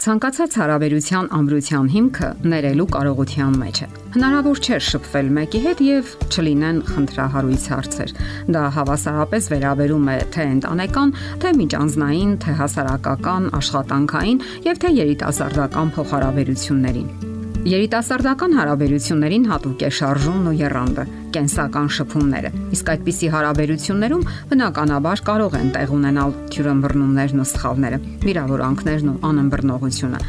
Ցանկացած հարաբերության ամրության հիմքը ներելու կարողության մեջ է։ Հնարավոր չէ շփվել մեկի հետ եւ չլինեն խնդրահարույց հարցեր։ Դա հավասարապես վերաբերում է թե ընտանեկան, թե միջանձնային, թե հասարակական, աշխատանքային եւ թե երիտասարդական փոխհարաբերություններին։ Երիտասարդական հարաբերություններին հատուկ է շարժումն ու երանդը կենսական շփումները։ Իսկ այդպիսի հարաբերություններում բնականաբար կարող են տեղ ունենալ թյուրըմբռնումներն ու սխալները, վիրավորանքներն ու անըմբռնողությունը։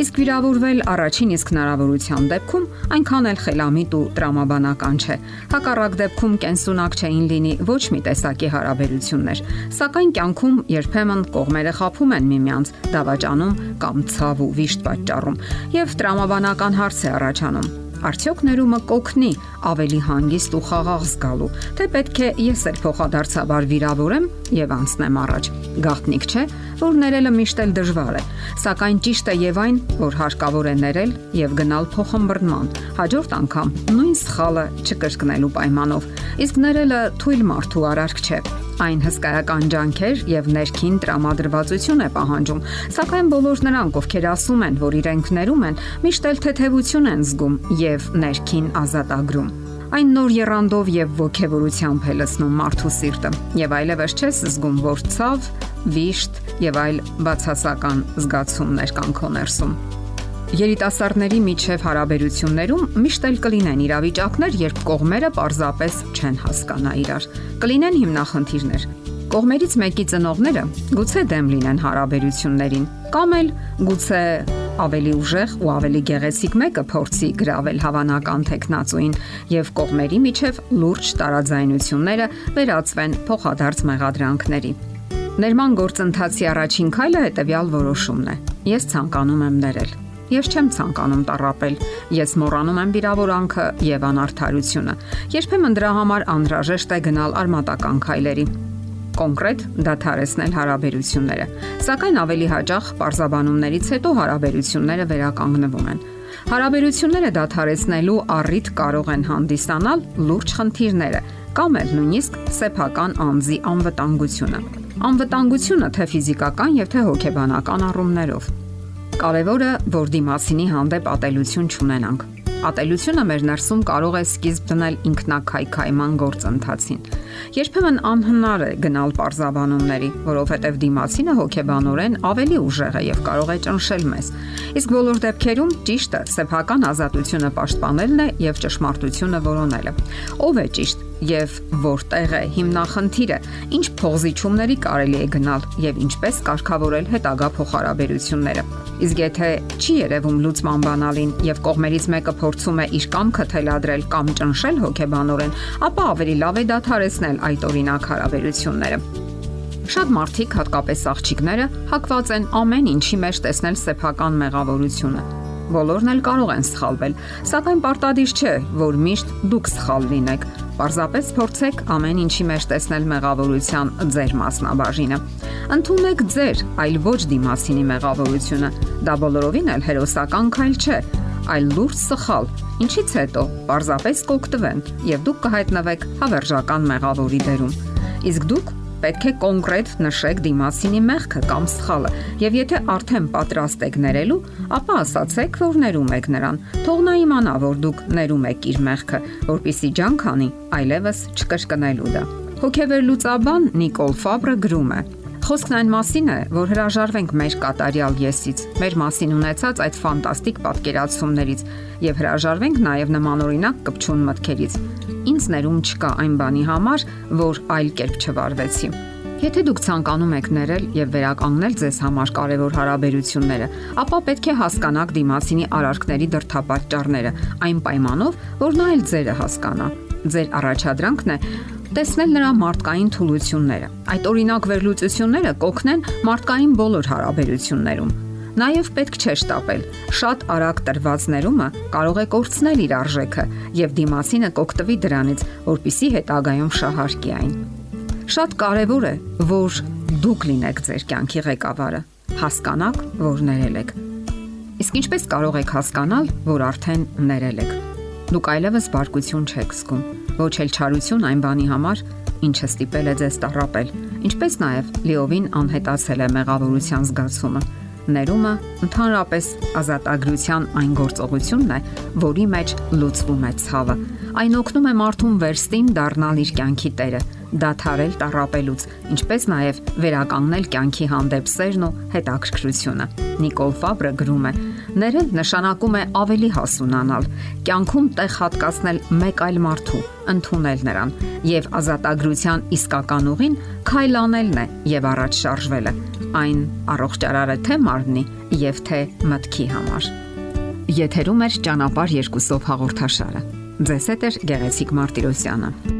Իսկ վիրավորվել առաջին իսկ հնարավորության դեպքում այնքան էլ խելամիտ ու տրամաբանական չէ։ Հակառակ դեպքում կենսունակ չէին լինի ոչ մի տեսակի հարաբերություններ, սակայն կյանքում երբեմն կողմերը խափում են միմյանց, դավաճանում կամ ցավ ու վիշտ պատճառում, եւ տրամաբանական հարց է առաջանում Արդյոք ներումը կօգնի ավելի հանգիստ ու խաղաղ զգալու, թե պետք է ես էլ փոխադարձաբար վիրավորեմ եւ անցնեմ առաջ։ Գաղտնիք չէ, որ ներելը միշտ էլ դժվար է, սակայն ճիշտ է եւ այն, որ հարկավոր է ներել եւ գնալ փոխհմբռնման։ Հաջորդ անգամ նույն սխալը չկրկնելու պայմանով։ Իսկ ներելը թույլ մարդու արարք չէ Այն հսկայական ջանքեր եւ ներքին տրամադրվածություն է պահանջում, սակայն բոլոր նրանք, ովքեր ասում են, որ իրենք ներում են, միշտ էլ թեթևություն են զգում եւ ներքին ազատագրում այն նոր երանդով եւ ողքեվորությամբ է լցնում մարդու սիրտը եւ այլևս չես զգում որ ցավ, վիշտ եւ այլ բացասական զգացումներ կան քո ներսում Երիտասարդների միջև հարաբերություններում միշտ էլ կլինեն իրավիճակներ, երբ կողմերը պարզապես չեն հասկանա իրար։ Կլինեն հիմնախնդիրներ։ Կողմերից մեկի ծնողները գուցե դեմ լինեն հարաբերություններին, կամ էլ գուցե ավելի ուժեղ ու ավելի գեղեցիկ մեկը փորձի գravel հավանական տեխնացուին եւ կողմերի միջև լուրջ տարաձայնությունները վերածվեն փոխադարձ մեղադրանքների։ Ներման գործընթացի առաջին քայլը հետեւյալ որոշումն է։ Ես ցանկանում եմ ներել Ես չեմ ցանկանում տարապել։ Ես մոռանում եմ վիրավորանքը եւ անարթարությունը։ Երբեմն դրա համար անհրաժեշտ է գնալ արմատական քայլերի կոնկրետ դադարեցնել հարաբերությունները։ Սակայն ավելի հաճախ պարզաբանումներից հետո հարաբերությունները վերականգնվում են։ Հարաբերությունները դադարեցնելու առիթ կարող են հանդիսանալ լուրջ խնդիրները կամ էլ նույնիսկ սեփական անձի անվտանգությունը։ Անվտանգությունը թե ֆիզիկական եւ թե հոգեբանական առումներով Կարևորը, որ դիմացինի հանդեպ ատելություն չունենանք։ Ատելությունը մեր ներսում կարող է սկիզբ դնել ինքնակայքայման գործընթացին։ Երբեմն անհնար է գնալ parzabanumների, որովհետև դիմացինը հոգեբանորեն ավելի ուժեղ է եւ կարող է ճնշել մեզ։ Իսկ բոլոր դեպքերում ճիշտը սեփական ազատությունը պաշտպանելն է եւ ճշմարտությունը որոնելը։ Ով է ճիշտ եւ որտեղ է հիմնախնդիրը, ինչ փողզիչումների կարելի է գնալ եւ ինչպես կարգավորել հետագա փոխհարաբերությունները։ Իսկ եթե չի երևում լուծման բանալին եւ կողմերից մեկը փորձում է իր կամքը թելադրել կամ ճնշել հոգեբանորեն, ապա ավելի լավ է դադարեցնել այդ օրինակ հարաբերությունները։ Շատ մարդիկ, հատկապես աղջիկները, հակված են ամեն ինչի մեջ տեսնել սեփական մեղավորությունը Բոլորն էլ կարող են սխալվել, սակայն պարտադիր չէ, որ միշտ դուք սխալ լինեք։ Պարզապես փորձեք ամեն ինչի մեջ տեսնել մեղավորության ձեր մասնաբաժինը։ Ընթունեք ձեր, այլ ոչ դիմացինի մեղավորությունը։ Դա բոլորովին էլ հերոսական քայլ չէ, այլ լուրջ սխալ, ինչից հետո պարզապես կօգտվեն եւ դուք կհայտնվեք հավերժական մեղավորի դերում։ Իսկ դուք պետք է կոնկրետ նշեք դիմացինի մեղքը կամ սխալը, եւ եթե արդեն պատրաստ եք ներելու, ապա ասացեք, որ ներում եք նրան։ Թող նա իմանա, որ դուք ներում եք իր մեղքը, որpիսի ջանք անի, այլևս չկրկնելու դա։ Հոգեվեր լուծաբան Նիկոլ Ֆաբրը գրում է. Խոսքն այն մասին է, որ հրաժարվենք մեր կատարյալ եսից, մեր մասին ունեցած այդ ֆանտաստիկ պատկերացումներից եւ հրաժարվենք նաեւ նմանօրինակ կպչուն մտքերից ինձ ներում չկա այն բանի համար, որ այլ կերպ չվարվեցի։ Եթե դուք ցանկանում եք ներել եւ վերականգնել ձեզ համար կարևոր հարաբերությունները, ապա պետք է հասկանաք դիմացինի արարքների դրթապաճառները, այն պայմանով, որ նա էլ ձերը հասկանա։ Ձեր առաջադրանքն է տեսնել նրա մարդկային թուլությունները։ Այդ օրինակ վերլուծությունները կօգնեն մարդկային բոլոր հարաբերություններում Նաև պետք չէ շտապել։ Շատ արագ տրված ներումը կարող է կորցնել իր արժեքը եւ դիմասինը կօգտվի դրանից, որpիսի հետագայում շահարկի այն։ Շատ կարևոր է, որ դուք լինեք ձեր կյանքի ղեկավարը։ Հասկանաք, որ ներել եք։ Իսկ ինչպես կարող եք հասկանալ, որ արդեն ներել եք։ Դուք այլևս բարկություն չեք զգում, ոչ էլ չարություն այն բանի համար, ինչը ստիպել է ձեզ տարապել, ինչպես նաև լիովին անհետացել է մեղավորության զգացումը Ներումը ընդհանրապես ազատագրության այն գործողությունն է, որի մեջ լուծվում է ցավը։ Այն օգնում է մարդուն վերստին դառնալ իր կյանքի տերը, դադարել տարապելուց, ինչպես նաև վերականգնել կյանքի հանդեպ սերն ու հետաքրքրությունը։ Նիկոլ Ֆաբրը գրում է. Ներել նշանակում է ավելի հասունանալ, կյանքում տեղ հատկացնել մեկ այլ մարդու, ընդունել նրան եւ ազատագրության իսկական ուղին քայլանելն է եւ առաջ շարժվելը։ Այն առողջարար է թե մարմնի եւ թե մտքի համար։ Եթերում է ճանապարհ երկուսով հաղորդաշարը։ Ձեզ հետ է Գեղեցիկ Մարտիրոսյանը։